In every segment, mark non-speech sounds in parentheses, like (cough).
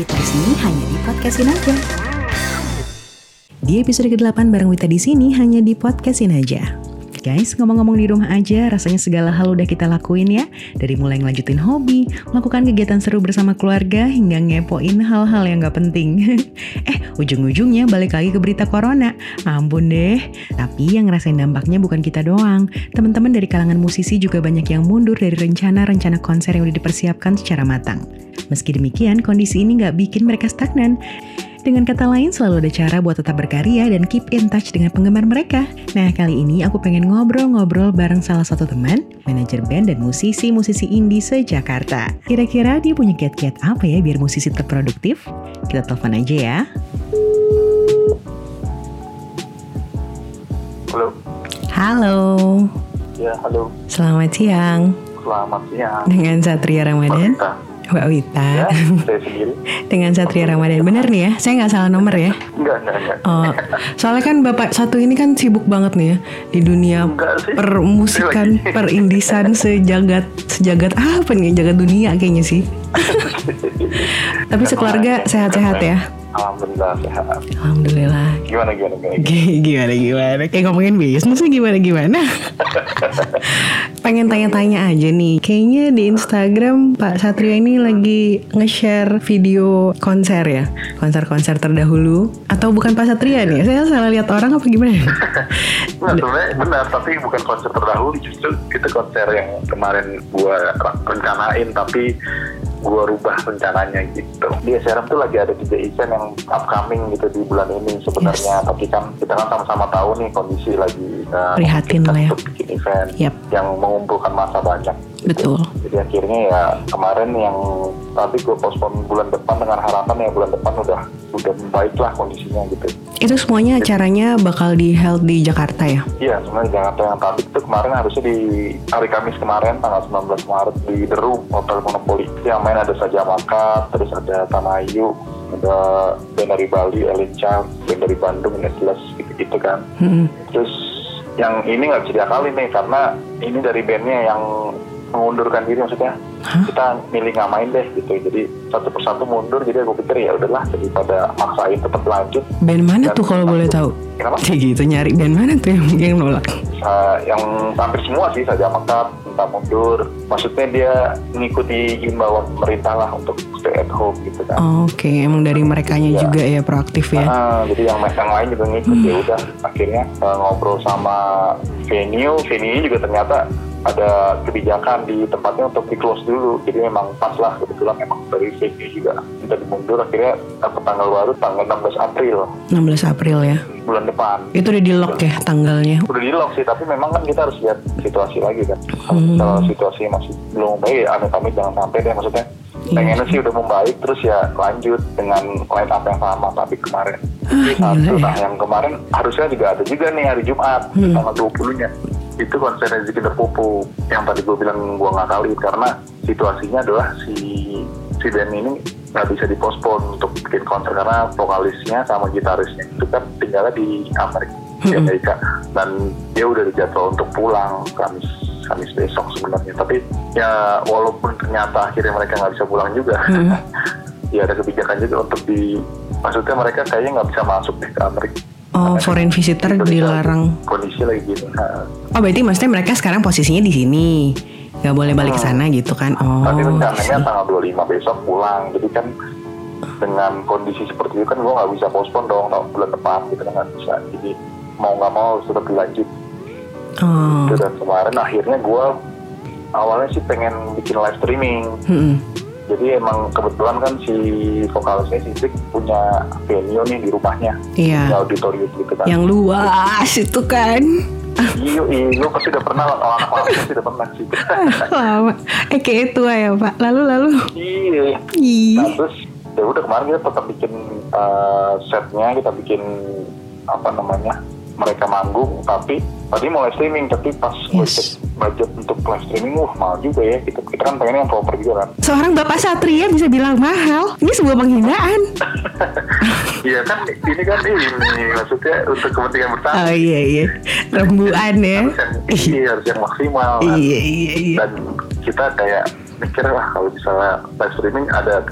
Wita sini hanya di podcastin aja. Di episode ke-8 bareng Wita di sini hanya di podcastin aja. Guys, ngomong-ngomong di rumah aja, rasanya segala hal udah kita lakuin ya. Dari mulai ngelanjutin hobi, melakukan kegiatan seru bersama keluarga, hingga ngepoin hal-hal yang gak penting. (laughs) eh, ujung-ujungnya balik lagi ke berita corona. Ampun deh. Tapi yang ngerasain dampaknya bukan kita doang. Teman-teman dari kalangan musisi juga banyak yang mundur dari rencana-rencana konser yang udah dipersiapkan secara matang. Meski demikian, kondisi ini gak bikin mereka stagnan. Dengan kata lain, selalu ada cara buat tetap berkarya dan keep in touch dengan penggemar mereka. Nah, kali ini aku pengen ngobrol-ngobrol bareng salah satu teman, manajer band dan musisi-musisi indie se-Jakarta. Kira-kira dia punya kiat-kiat apa ya biar musisi tetap produktif? Kita telepon aja ya. Halo. Halo. Ya, halo. Selamat siang. Selamat siang. Dengan Satria Ramadan. Mbak Wita. Ya, (laughs) saya sendiri. Dengan Satria Ramadan. Bener nih ya? Saya nggak salah nomor ya? Enggak, enggak, enggak. Oh, soalnya kan Bapak satu ini kan sibuk banget nih ya di dunia permusikan, perindisan (laughs) sejagat sejagat apa nih? Jagat dunia kayaknya sih. (laughs) Tapi sekeluarga sehat-sehat ya. Alhamdulillah sehat. Alhamdulillah. Gimana, gimana, gimana? Gimana gimana? Kayak ngomongin bisnis gimana gimana? (laughs) Pengen tanya-tanya aja nih. Kayaknya di Instagram Pak Satria ini lagi nge-share video konser ya, konser-konser terdahulu. Atau bukan Pak Satria nih? Saya salah lihat orang apa gimana? (laughs) Nah, sebenarnya benar, tapi bukan konser terdahulu. Justru itu konser yang kemarin gua rencanain, tapi gua rubah rencananya gitu. Di SRM tuh lagi ada tiga event yang upcoming gitu di bulan ini sebenarnya. Tapi kan kita kan sama-sama tahu nih kondisi lagi uh, Prihatin lah ya. bikin event Yap. yang mengumpulkan masa banyak. Betul. Jadi akhirnya ya kemarin yang tadi gue postpone bulan depan dengan harapan ya bulan depan udah udah baik lah kondisinya gitu. Itu semuanya acaranya bakal di held di Jakarta ya? Iya sebenarnya Jakarta yang tadi itu kemarin harusnya di hari Kamis kemarin tanggal 19 Maret di The Room Hotel Monopoly. Yang main ada Saja Maka, terus ada Tanayu, ada band dari Bali, Elin Child, band dari Bandung, Necklace gitu-gitu kan. Mm-mm. Terus yang ini nggak bisa diakalin nih karena ini dari bandnya yang mengundurkan diri maksudnya Hah? kita milih nggak main deh gitu jadi satu persatu mundur jadi aku pikir ya udahlah daripada maksain tetap lanjut Band mana Dan tuh kalau boleh tahu? kenapa Kayak gitu nyari band mana tuh yang, yang nolak? Uh, yang hampir semua sih saja makat minta mundur maksudnya dia mengikuti imbauan pemerintah lah untuk stay at home gitu kan Oke, emang dari merekanya Iya. juga ya proaktif ya? Ah, jadi yang yang lain juga ngikut ya udah akhirnya uh, ngobrol sama venue venue juga ternyata ada kebijakan di tempatnya untuk di close dulu jadi memang pas lah kebetulan memang dari venue juga minta dimundur akhirnya dapat tanggal baru tanggal 16 April 16 April ya. bulan depan Itu udah di lock ya tanggalnya. udah di lock sih tapi memang kan kita harus lihat situasi lagi kan Hmm. kalau situasi masih belum baik ya amit-amit jangan sampai deh maksudnya Iya. pengennya sih udah membaik terus ya lanjut dengan line up yang sama tapi kemarin Ah, satu ya. nah yang kemarin harusnya juga ada juga nih hari Jumat Hmm. tanggal 20 nya itu konser Rezeki Terpupu yang tadi gue bilang gue nggak kali karena situasinya adalah si si band ini nggak bisa dipospon untuk bikin konser karena vokalisnya sama gitarisnya itu kan tinggalnya di Amerika di Hmm. Amerika dan dia udah dijadwal untuk pulang Kamis Kamis besok sebenarnya tapi ya walaupun ternyata akhirnya mereka nggak bisa pulang juga Hmm. (laughs) ya ada kebijakan juga untuk di maksudnya mereka kayaknya nggak bisa masuk deh ke Amerika Oh, foreign visitor dilarang. kondisi lagi gitu nah, Oh, berarti maksudnya mereka sekarang posisinya di sini. Gak boleh balik ke sana gitu kan? Oh, Tapi rencananya tanggal 25 besok pulang. Jadi kan dengan kondisi seperti itu kan gue nggak bisa postpone dong tahun bulan depan gitu kan nggak bisa. Jadi mau nggak mau harus tetap dilanjut. Oh, Gitu. Dan kemarin akhirnya gue awalnya sih pengen bikin live streaming. hmm. Jadi emang kebetulan kan si vokalisnya si Zik punya venue nih di rumahnya. Di Iya. auditorium gitu kan. Yang luas itu kan. Iya, iya, pasti udah pernah, kalau anak pasti udah pernah sih. (laughs) Lama. Eh, kayak tua ya, Pak. Lalu, lalu. iya. Ih. Nah, terus ya udah kemarin kita tetap bikin uh, setnya, kita bikin apa namanya mereka manggung, tapi tadi mau live streaming, tapi pas Yes. budget untuk live streaming, wah mahal juga ya. Gitu. Kita kan pengennya yang proper juga kan. Seorang Bapak Satria bisa bilang mahal. Ini sebuah penghinaan. (laughs) Iya kan, ini kan ini maksudnya untuk kepentingan bersama. Oh iya iya. Rembuan ya. Harus yang, iya, harus yang maksimal. kan. Iya iya iya. Dan kita kayak mikir lah kalau misalnya live streaming ada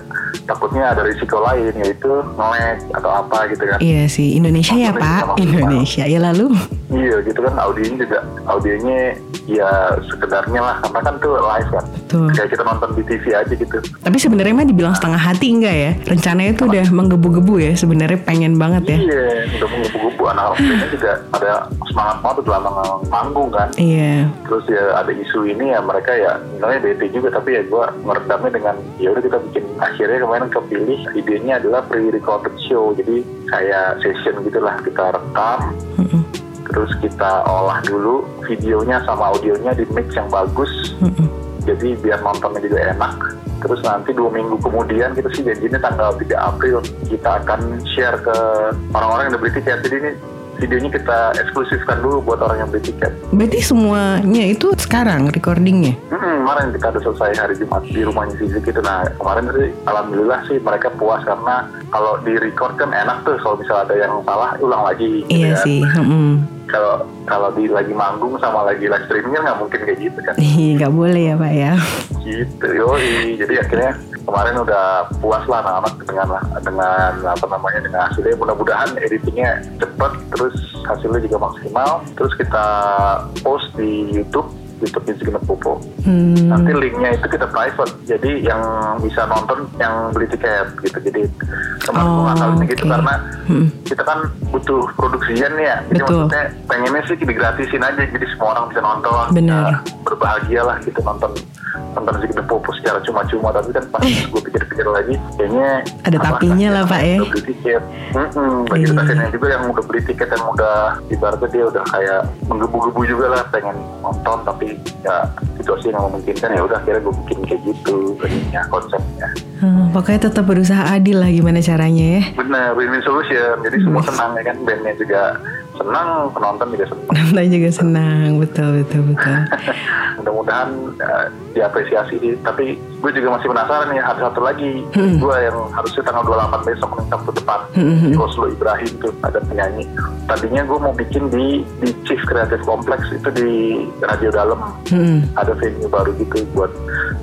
takutnya ada risiko lain yaitu nge atau apa gitu kan Iya sih, Indonesia ya Maksudnya Pak, sama maksimal. Indonesia. Ya lalu, iya gitu kan. Audionya juga audionya ya sekedarnya lah. Karena kan tuh live kan. Betul. kayak kita nonton di TV aja gitu. Tapi sebenarnya mah dibilang setengah hati enggak ya? Rencananya tuh udah menggebu-gebu ya, sebenarnya pengen banget ya. iya udah menggebu-gebu. Anak-anak bandnya juga ada semangat banget nggak manggung kan. Iya, terus ya ada isu ini ya mereka ya sebenarnya bete juga. Tapi ya gue meredamnya dengan ya udah kita bikin akhirnya kemarin kepilih idenya adalah pre-recorded show. Jadi kayak session gitulah kita rekam. Mm-mm. Terus kita olah dulu videonya sama audionya di mix yang bagus Mm-mm. jadi biar nontonnya juga enak terus nanti dua minggu kemudian kita sih janjinya tanggal 3 April kita akan share ke orang-orang yang udah beli tiket jadi ini videonya kita eksklusifkan dulu buat orang yang beli tiket berarti semuanya itu sekarang recordingnya? Hmm, kemarin kita udah selesai hari Jumat di rumahnya Fizik itu. Nah, kemarin sih alhamdulillah sih mereka puas karena kalau di record kan enak tuh kalau misalnya ada yang salah ulang lagi. gitu Iya kan. sih, mm-mm. Kalau kalau di lagi manggung sama lagi live streaming kan nggak mungkin kayak gitu kan. Nggak boleh ya Pak ya. gitu, yoi. Jadi akhirnya kemarin udah puas lah anak-anak dengan dengan apa namanya dengan hasilnya. Mudah-mudahan editingnya cepet, terus hasilnya juga maksimal. Terus kita post di YouTube. YouTube Genep Popo. Hmm, Nanti linknya itu kita private, jadi yang bisa nonton yang beli tiket gitu. Jadi kemarin Oh, gue ngakalin gitu karena Mm. kita kan butuh produksian ya. Jadi Betul. maksudnya pengennya sih digratisin aja, jadi semua orang bisa nonton. Benar. Nah, berbahagia lah gitu nonton nonton the Popo secara cuma-cuma tapi kan pas gue pikir-pikir lagi kayaknya Ada tapinya lah, Pak, ya. udah beli tiket Mm-mm, bagi Iya. kasihannya juga yang udah beli tiket yang udah ibaratnya dia udah kayak menggebu-gebu juga lah pengen nonton tapi ya situasi yang memungkinkan ya udah akhirnya gue bikin kayak gitu ininya konsepnya. Hmm, pokoknya tetap berusaha adil lah gimana caranya ya. bener win-win solution. Jadi semua senang ya kan bandnya juga senang penonton juga senang Nonton juga senang, betul betul betul. (laughs) mudah-mudahan eh, diapresiasi tapi gue juga masih penasaran nih ada satu lagi Hmm. gue yang harusnya tanggal 28 besok nih Sabtu depan Hmm. di Oslo Ibrahim tuh ada penyanyi tadinya gue mau bikin di di Chief Creative Complex itu di Radio Dalam Hmm. ada venue baru gitu buat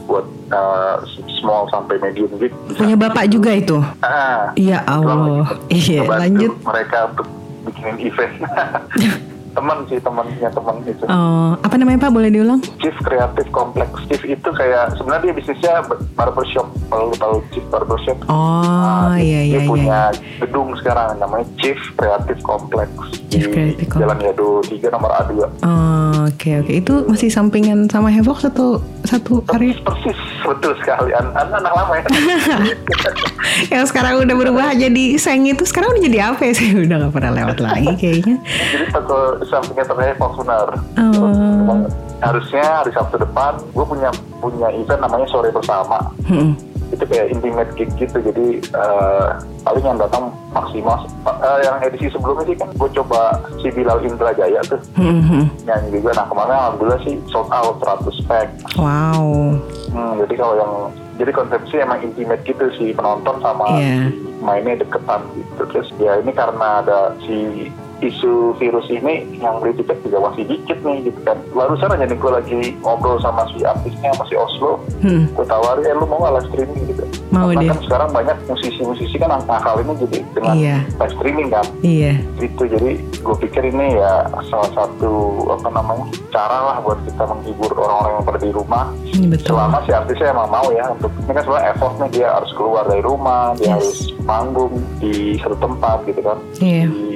buat uh, small sampai medium gitu Punya bapak juga itu? ah, Ya Allah. Iya, lanjut. mereka untuk bikinin event (laughs) teman sih temannya teman itu Oh, apa namanya Pak? Boleh diulang? Chief Creative Complex Chief itu kayak sebenarnya dia bisnisnya barbershop kalau tahu Chief Barbershop Oh, Nah, iya dia iya punya iya. gedung sekarang namanya Chief Creative Complex Chief Creative Complex. Jalan Yado 3 nomor A2 Oh, oke oke. Itu masih sampingan sama Havoc satu satu karya persis betul sekali An anak, anak lama ya (laughs) yang sekarang udah berubah jadi seng itu sekarang udah jadi apa ya? Saya udah gak pernah lewat lagi kayaknya. jadi toko sampingnya ternyata Fortuner Oh. Harusnya hari Sabtu depan gue punya punya event namanya sore bersama Hmm. itu kayak intimate gig gitu jadi eh, paling yang datang maksimal eh, yang edisi sebelumnya sih kan gue coba si Bilal Indrajaya tuh Hmm, hmm. nyanyi juga nah kemarin alhamdulillah sih sold out 100 pack Wow. hmm, jadi kalau yang jadi konsepsi emang intimate gitu sih penonton sama si mainnya deketan gitu terus ya ini karena ada si isu virus ini yang beli tiket juga masih dikit nih gitu kan barusan aja nih gue lagi ngobrol sama si artisnya masih Oslo Hmm. gue tawari eh lu mau live streaming gitu Mau karena dia. kan sekarang banyak musisi-musisi kan akal ini jadi dengan Iya. live streaming kan Iya. gitu jadi gue pikir ini ya salah satu apa namanya cara lah buat kita menghibur orang-orang yang pada di rumah Ini betul. selama si artisnya emang mau ya untuk ini kan sebenarnya effortnya dia harus keluar dari rumah dia Yes. harus manggung di satu tempat gitu kan Iya. di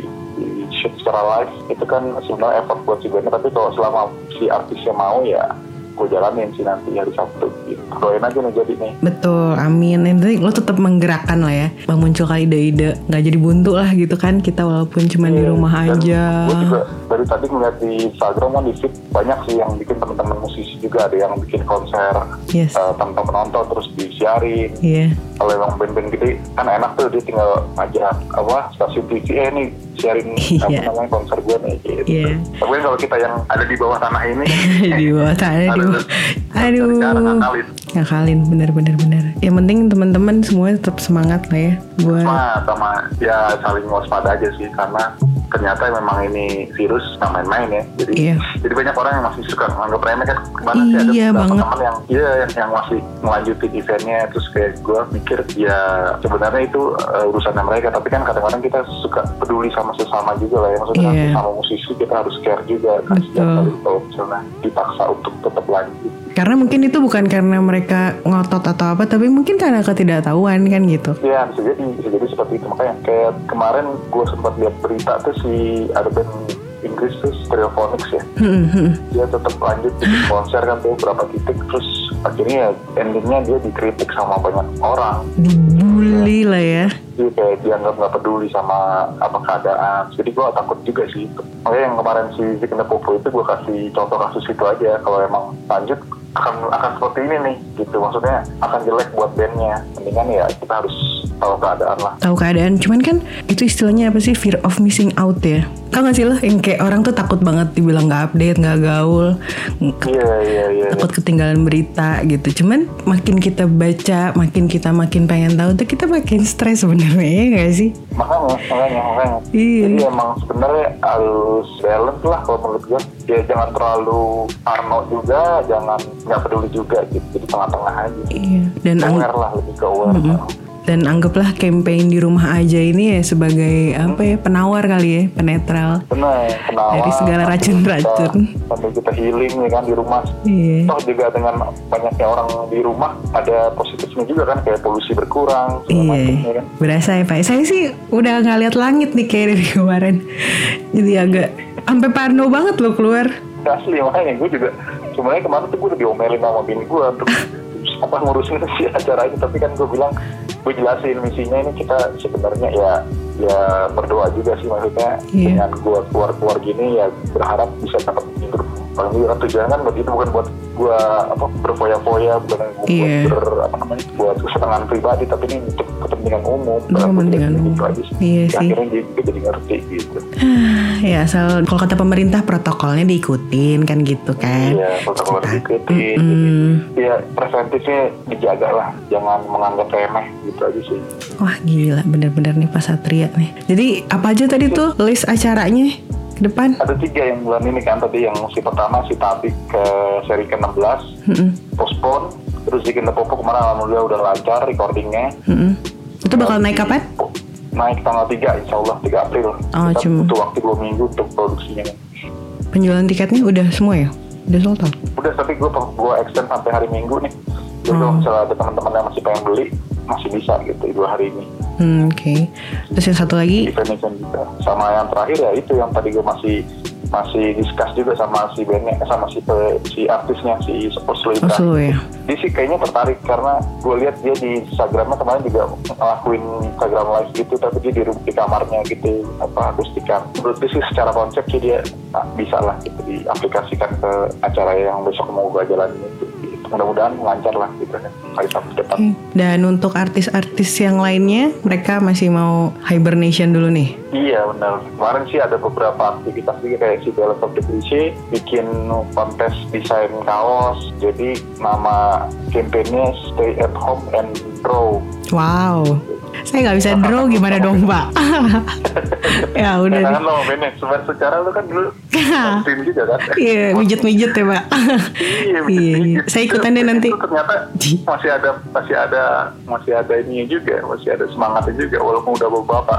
shoot secara live itu kan sebenarnya effort buat si bandnya tapi kalau selama si artisnya mau ya gue jalanin sih nanti hari Sabtu gitu. doain aja nih jadi nih Betul, amin. Penting lo tetap menggerakkan lah ya. Bang muncul kali ide-ide, nggak jadi buntu lah gitu kan. Kita walaupun cuma di Iya, rumah aja. Gue juga dari tadi ngeliat di Instagram kan di feed banyak sih yang bikin teman-teman musisi juga ada yang bikin konser Yes. eh, tanpa penonton terus disiarin. Iya. Kalau emang band-band gede kan enak tuh dia tinggal ngajak apa stasiun TV eh nih siarin (laughs) apa Iya. namanya konser gue nih gitu. Iya. Tapi kalau kita yang ada di bawah tanah ini (laughs) di bawah tanah, di (laughs) bawah. Aduh. Aduh. ngakalin. Ngakalin, bener-bener bener. Yang penting teman-teman semua tetap semangat lah ya buat Sama, sama ya saling waspada aja sih karena ternyata memang ini virus nggak main-main ya jadi Iya. jadi banyak orang yang masih suka menganggap remeh kan ke mana sih ada Iya beberapa banget. teman yang iya yang, yang masih melanjutin eventnya terus kayak gue mikir ya sebenarnya itu uh, urusannya mereka tapi kan kadang-kadang kita suka peduli sama sesama juga lah ya maksudnya Iya. sama musisi kita harus care juga kan Betul. kalau misalnya dipaksa untuk tetap lanjut Karena mungkin itu bukan karena mereka ngotot atau apa, tapi mungkin karena ketidaktahuan kan gitu. Ya bisa jadi, bisa jadi seperti itu makanya kayak kemarin gue sempat lihat berita tuh si ada band Inggris tuh Stereophonics ya. Hmm, hmm. dia tetap lanjut bikin konser kan tuh berapa titik terus akhirnya ya endingnya dia dikritik sama banyak orang. Dibully lah ya. dia kayak dianggap nggak peduli sama apa keadaan. Jadi gue takut juga sih. Makanya yang kemarin si Zik the Popo itu gue kasih contoh kasus itu aja. Kalau emang lanjut akan akan seperti ini nih gitu. Maksudnya akan jelek buat bandnya. Mendingan ya kita harus tahu keadaan lah Tahu keadaan, cuman kan itu istilahnya apa sih fear of missing out ya. Tau gak sih lo yang kayak orang tuh takut banget dibilang nggak update, nggak gaul, ke- iya iya iya takut ketinggalan berita gitu. Cuman makin kita baca, makin kita makin pengen tahu tuh kita makin stres sebenarnya ya gak sih? makanya makanya makanya Iya. jadi emang sebenarnya harus balance lah kalau menurut gue ya jangan terlalu parno juga jangan nggak peduli juga gitu jadi tengah-tengah aja Iya. Dan aware lah lebih ke aware dan anggaplah campaign di rumah aja ini ya sebagai apa ya penawar kali ya, penetral. benar penawar Dari segala racun-racun. kita- sambil kita healing ya kan di rumah Iya. toh juga dengan banyaknya orang di rumah ada positifnya juga kan kayak polusi berkurang macam ya Iya, kan berasa ya Pak. Saya sih udah nggak lihat langit nih kayak dari (laughs) kemarin. Jadi agak sampai parno banget loh keluar. asli makanya gue juga sebenarnya kemarin tuh gue udah diomelin sama bini gue untuk (laughs) apa ngurusin (laughs) si acara ini tapi kan gue bilang gue jelasin misinya ini kita sebenarnya ya ya berdoa juga sih maksudnya Iya. dengan gue keluar keluar gini ya berharap bisa dapat hidup kan tujuan kan buat itu bukan buat gue apa berfoya-foya bukan Iya. buat ber, apa namanya buat kesenangan pribadi tapi ini untuk kepentingan umum Untuk kepentingan Gitu umum. aja sih. Iya Ya, sih. akhirnya juga jadi ngerti gitu (sighs) ya asal kalau kata pemerintah protokolnya diikutin kan gitu kan. Iya, protokol diikutin. Mm-mm. Jadi, ya preventifnya dijaga lah, jangan menganggap remeh gitu aja sih. Wah gila bener-bener nih Pak Satria nih. Jadi apa aja tadi tuh list acaranya depan? Ada tiga yang bulan ini kan tadi yang si pertama si Tabik ke seri ke-16 Mm-mm. postpone terus si Kena Popo kemarin alhamdulillah udah lancar recordingnya Mm-mm. Itu bakal naik kapan? naik tanggal 3 insya Allah 3 April Oh, kita cuma- butuh waktu 2 minggu untuk produksinya Penjualan tiketnya udah semua ya? Udah sold out? udah tapi gue gue extend sampai hari Minggu nih jadi kalau Hmm. misalnya ada teman-teman yang masih pengen beli masih bisa gitu dua hari ini Hmm, Oke. Terus yang satu lagi? event event juga sama yang terakhir ya itu yang tadi gue masih masih discuss juga sama si bandnya sama si si artisnya si Oslo Ibra. Oslo ya? dia sih kayaknya tertarik karena gue lihat dia di Instagramnya kemarin juga ngelakuin Instagram live gitu tapi dia di, di kamarnya gitu apa akustikan menurut dia sih secara konsep sih dia ah, bisa lah gitu diaplikasikan ke acara yang besok mau gue jalanin itu. Mudah-mudahan lancar lah gitu kan hari Sabtu depan. Dan untuk artis-artis yang lainnya, mereka masih mau hibernation dulu nih? Iya benar. Kemarin sih ada beberapa aktivitas juga kayak si Bella of the bikin kontes desain kaos. Jadi nama kampanye Stay at Home and Draw. Wow. Saya nggak bisa draw gimana dong (laughs) Pak? (laughs) ya udah Karena deh. kan lo sebenarnya secara lo kan dulu (laughs) tim juga kan. Iya, mijet-mijet ya Pak. Iya, Iya, iya. Saya ikutan deh nanti. Itu ternyata masih ada masih ada masih ada ininya juga, masih ada semangatnya juga walaupun udah beberapa.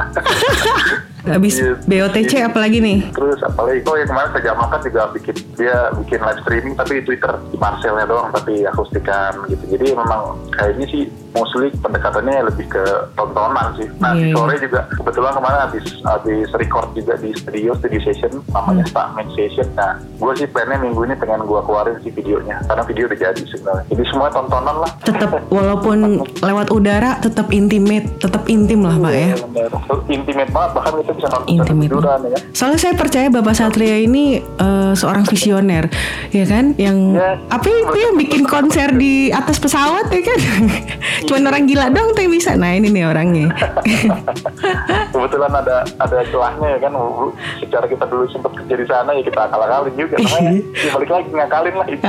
Habis Iya. BOTC apalagi nih? Terus apalagi oh ya kemarin Sejak Makan juga bikin dia bikin live streaming tapi di Twitter di Marcelnya doang tapi akustikan gitu. Jadi memang kayaknya sih mostly pendekatannya lebih ke tontonan sih. Nah Iya, di iya. sore juga kebetulan kemarin habis habis record juga di studio studio session namanya Hmm. Starman Session. Nah gue sih plannya minggu ini pengen gue keluarin sih videonya karena video udah jadi sebenarnya. Jadi semua tontonan lah. Tetap (laughs) walaupun lewat udara tetap intimate, tetap intim lah Pak ya. Iya, bener. Intimate banget bahkan kita bisa nonton Intimate. tiduran ya. Soalnya saya percaya Bapak Satria ini eh, seorang visioner, ya kan? Yang Ya. apa itu yang bikin konser di atas pesawat ya kan? (laughs) Cuman orang gila dong tuh yang bisa. Nah ini nih orangnya. (laughs) kebetulan ada ada celahnya ya kan secara kita dulu sempat kerja di sana ya kita akal akalin juga (laughs) makanya ya balik lagi ngakalin lah itu?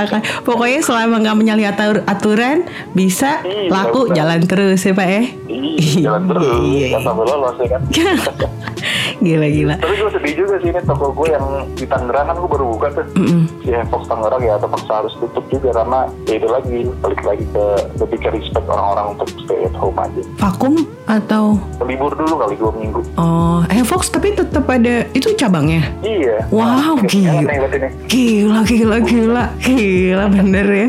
Pokoknya selama nggak menyalahi atur- aturan bisa Iya, laku benar. jalan terus ya Pak ya. Iya, jalan terus Iya, ya sampai lolos ya kan Gila-gila. Tapi gue sedih juga sih ini toko gue yang di Tangerang kan gue baru buka tuh. Mm-mm. Si Fox Tangerang ya terpaksa harus tutup juga karena ya itu lagi balik lagi ke lebih ke respect orang-orang untuk stay at home aja. Vakum atau Libur dulu kali dua minggu. oh eh Fox tapi tetap ada itu cabangnya. Iya. Wow, Nah, gila. Gila, gila, gila, gila bener ya.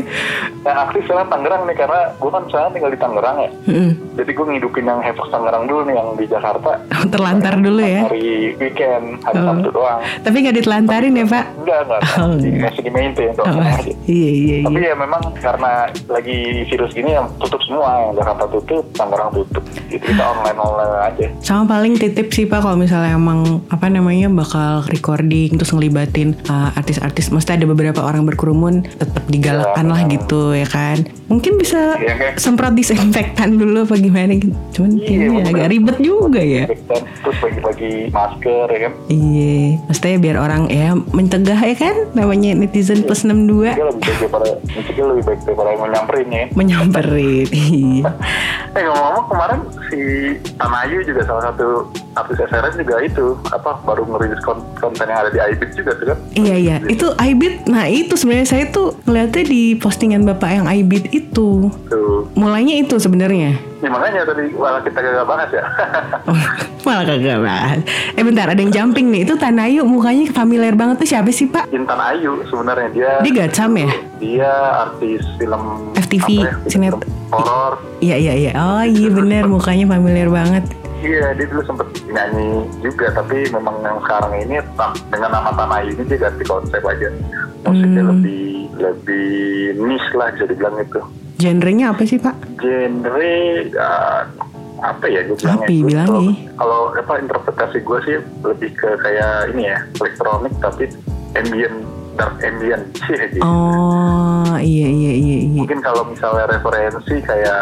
Yang aktif sekarang Tangerang nih karena gue kan sekarang tinggal di Tangerang ya. Mm-mm. Jadi gue ngidupin yang Fox Tangerang dulu nih yang di Jakarta. Terlantar dulu ya. Hari weekend, hari Oh. Sabtu doang. Tapi nggak ditelantarin ya Pak? Enggak, enggak. Oh, Di- enggak. Masih di maintain tuh. Oh, iya iya Tapi iya. ya memang karena lagi virus gini yang tutup semua, yang Jakarta tutup, Tangerang tutup. Itu kita online online aja. Sama paling titip sih Pak kalau misalnya emang apa namanya bakal recording terus ngelibatin uh, artis-artis, mesti ada beberapa orang berkerumun, tetap digalakkan lah gitu ya kan. Mungkin bisa Iya, kayak- semprot disinfektan dulu apa gimana gitu. Cuman Iya, bener. agak ribet juga ya. Terus bagi-bagi masker ya kan. Iya, maksudnya biar orang ya mencegah ya kan namanya netizen plus 62 Dia lebih baik daripada mencegah lebih baik daripada yang mau nyamperin ya. menyamperin. Iya. (laughs) Eh ngomong-ngomong kemarin si Tanayu juga salah satu artis SRN juga itu apa baru ngerilis kon- konten yang ada di iBit juga tuh kan. Iya iya, itu iBit. Nah itu sebenarnya saya tuh ngeliatnya di postingan bapak yang iBit itu. Tuh. Mulainya itu sebenarnya. Ya, makanya tadi malah kita gak bahas ya. (laughs) Oh, malah kagak bahas. Eh bentar, ada yang jumping nih. Itu Tanayu mukanya familiar banget tuh siapa sih pak? Intan Ayu sebenarnya dia Dia gacam ya? dia artis film FTV, ya, sinet- horor. Iya iya iya. Oh iya bener, mukanya familiar banget. Iya, dia dulu sempet nyanyi juga, tapi memang yang sekarang ini dengan nama Tanah ini dia ganti konsep aja. Musiknya Hmm. lebih lebih niche lah bisa dibilang itu. Genrenya apa sih pak? Genre uh, apa ya gue bilangnya? Apa ya Gua bilangnya? Kalau, apa interpretasi gue sih lebih ke kayak ini ya elektronik tapi ambient dark ambient sih (laughs) gitu. Oh iya iya iya iya. Mungkin kalau misalnya referensi kayak.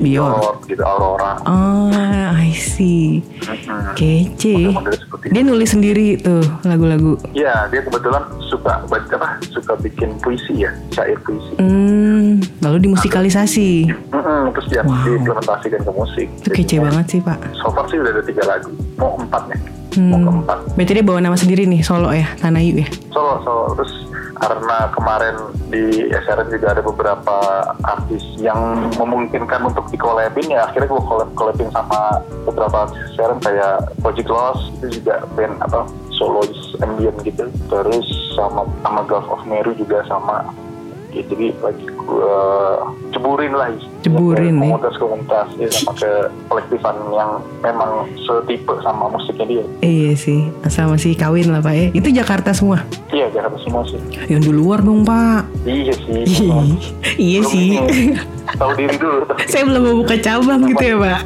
Bjork gitu Aurora. Oh I see. Mm-mm. Kece. Model Dia nulis sendiri tuh lagu-lagu. Iya, dia kebetulan suka baca apa? Suka bikin puisi ya, syair puisi. Hmm, lalu dimusikalisasi. Mm-mm, terus dia Wow. diimplementasikan ke musik. Itu kece banget sih pak. So far sih udah ada tiga lagu, mau empat nih, mau Hmm. keempat. Berarti dia bawa nama sendiri nih, solo ya, Tanayu ya. Solo, solo. Terus karena kemarin di SRN juga ada beberapa artis yang memungkinkan untuk dikolabin ya akhirnya gue collab collabin sama beberapa artis SRN kayak Project Lost itu juga band apa solois ambient gitu terus sama sama Gulf of Meru juga sama jadi lagi gue ceburin lah Ceburin, ya. komunitas-komunitas ya, sama ke kolektifan yang memang setipe sama musiknya dia Iya sih, asal masih kawin lah pak ya. Itu Jakarta semua. iya Jakarta semua sih Yang di luar dong pak. iya sih iya sih. tahu diri dulu Saya belum mau buka cabang gitu ya pak.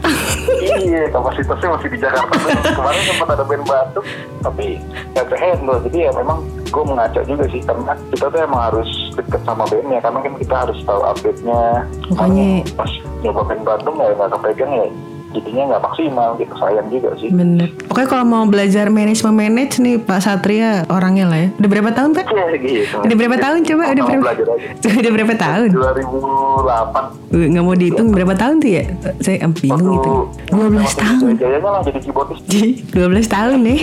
iya kapasitasnya masih di Jakarta (laughs) kemarin sempat ada band Batuk tapi nggak ke handle jadi ya memang gue mengajak juga sih karena kita tuh emang harus deket sama bandnya karena kan kita harus tahu update nya Makanya- pas nyoba band Bandung ya nggak kepegang ya jadinya nggak maksimal gitu sayang juga sih Bener. Oke kalau mau belajar manage memanage nih Pak Satria orangnya lah ya. Udah berapa tahun pak? Iya gitu Udah berapa tahun coba? Udah berapa? (laughs) Udah berapa tahun? 2008 Uh, Nggak mau dihitung berapa tahun tuh ya? Saya bingung gitu. 12 tahun. Jayanya lah jadi keyboardis (laughs) 12 tahun nih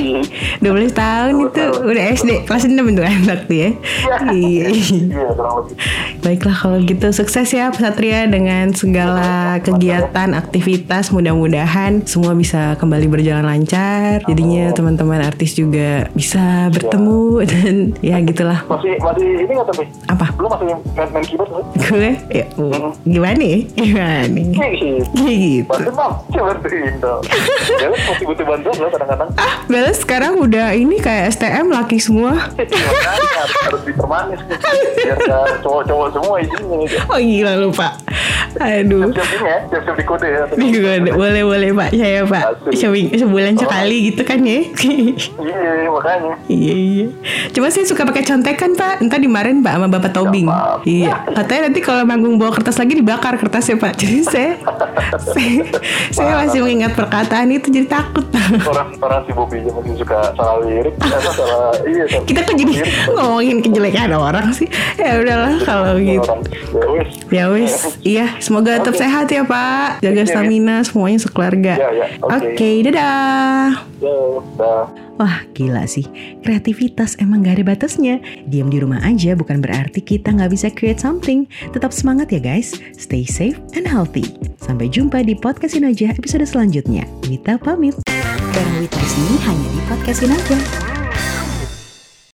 12 tahun itu udah SD kelas 6 itu (laughs) anak tuh ya Iya iya Baiklah kalau gitu sukses ya Pak Satria dengan segala kegiatan, aktivitas Mudah-mudahan semua bisa kembali berjalan lancar Jadinya teman-teman artis juga bisa bertemu (laughs) Dan ya gitulah masih masih ini nggak tapi Apa? lu masih main, main keyboard nggak? Gue ya, oh, gimana ya? Gimana nih? Gitu. Gitu Bantu mam, coba bantuin dong. (laughs) Ya lu masih butuh bantuan lo kadang-kadang. Ah, Belas sekarang udah ini kayak STM laki semua (laughs) harus, dipermanis nih. Biar cowok-cowok semua isinya. gitu. Oh gila lu pak Aduh Siap-siap ini ya, siap-siap di kode ya. Ini juga ada- boleh boleh pak. Saya pak. Asik. Seming- sebulan sekali gitu kan ya? Iya, makanya. iya iya. Cuma saya suka pakai contekan pak. Entah dimarin pak sama bapak Tobing. Apa-apa. iya. Katanya nanti kalau manggung bawa kertas lagi dibakar kertasnya pak. Jadi saya saya, saya masih mengingat perkataan itu jadi takut. Orang orang si aja masih suka salah lirik, salah iya salah. kita kok jadi ngomongin kejelekan orang sih. Ya udahlah kalau gitu. Ya wis. Ya wis, iya semoga tetap sehat ya Pak. Jaga stamina semuanya sekeluarga. Ya, ya, Oke, oke. dadah. Ya, dah. Wah gila sih, kreativitas emang gak ada batasnya. Diam di rumah aja bukan berarti kita nggak bisa create something. Tetap semangat ya guys, stay safe and healthy. Sampai jumpa di Podcastin Aja episode selanjutnya. Wita pamit. Bareng Wita hanya di Podcastin Aja.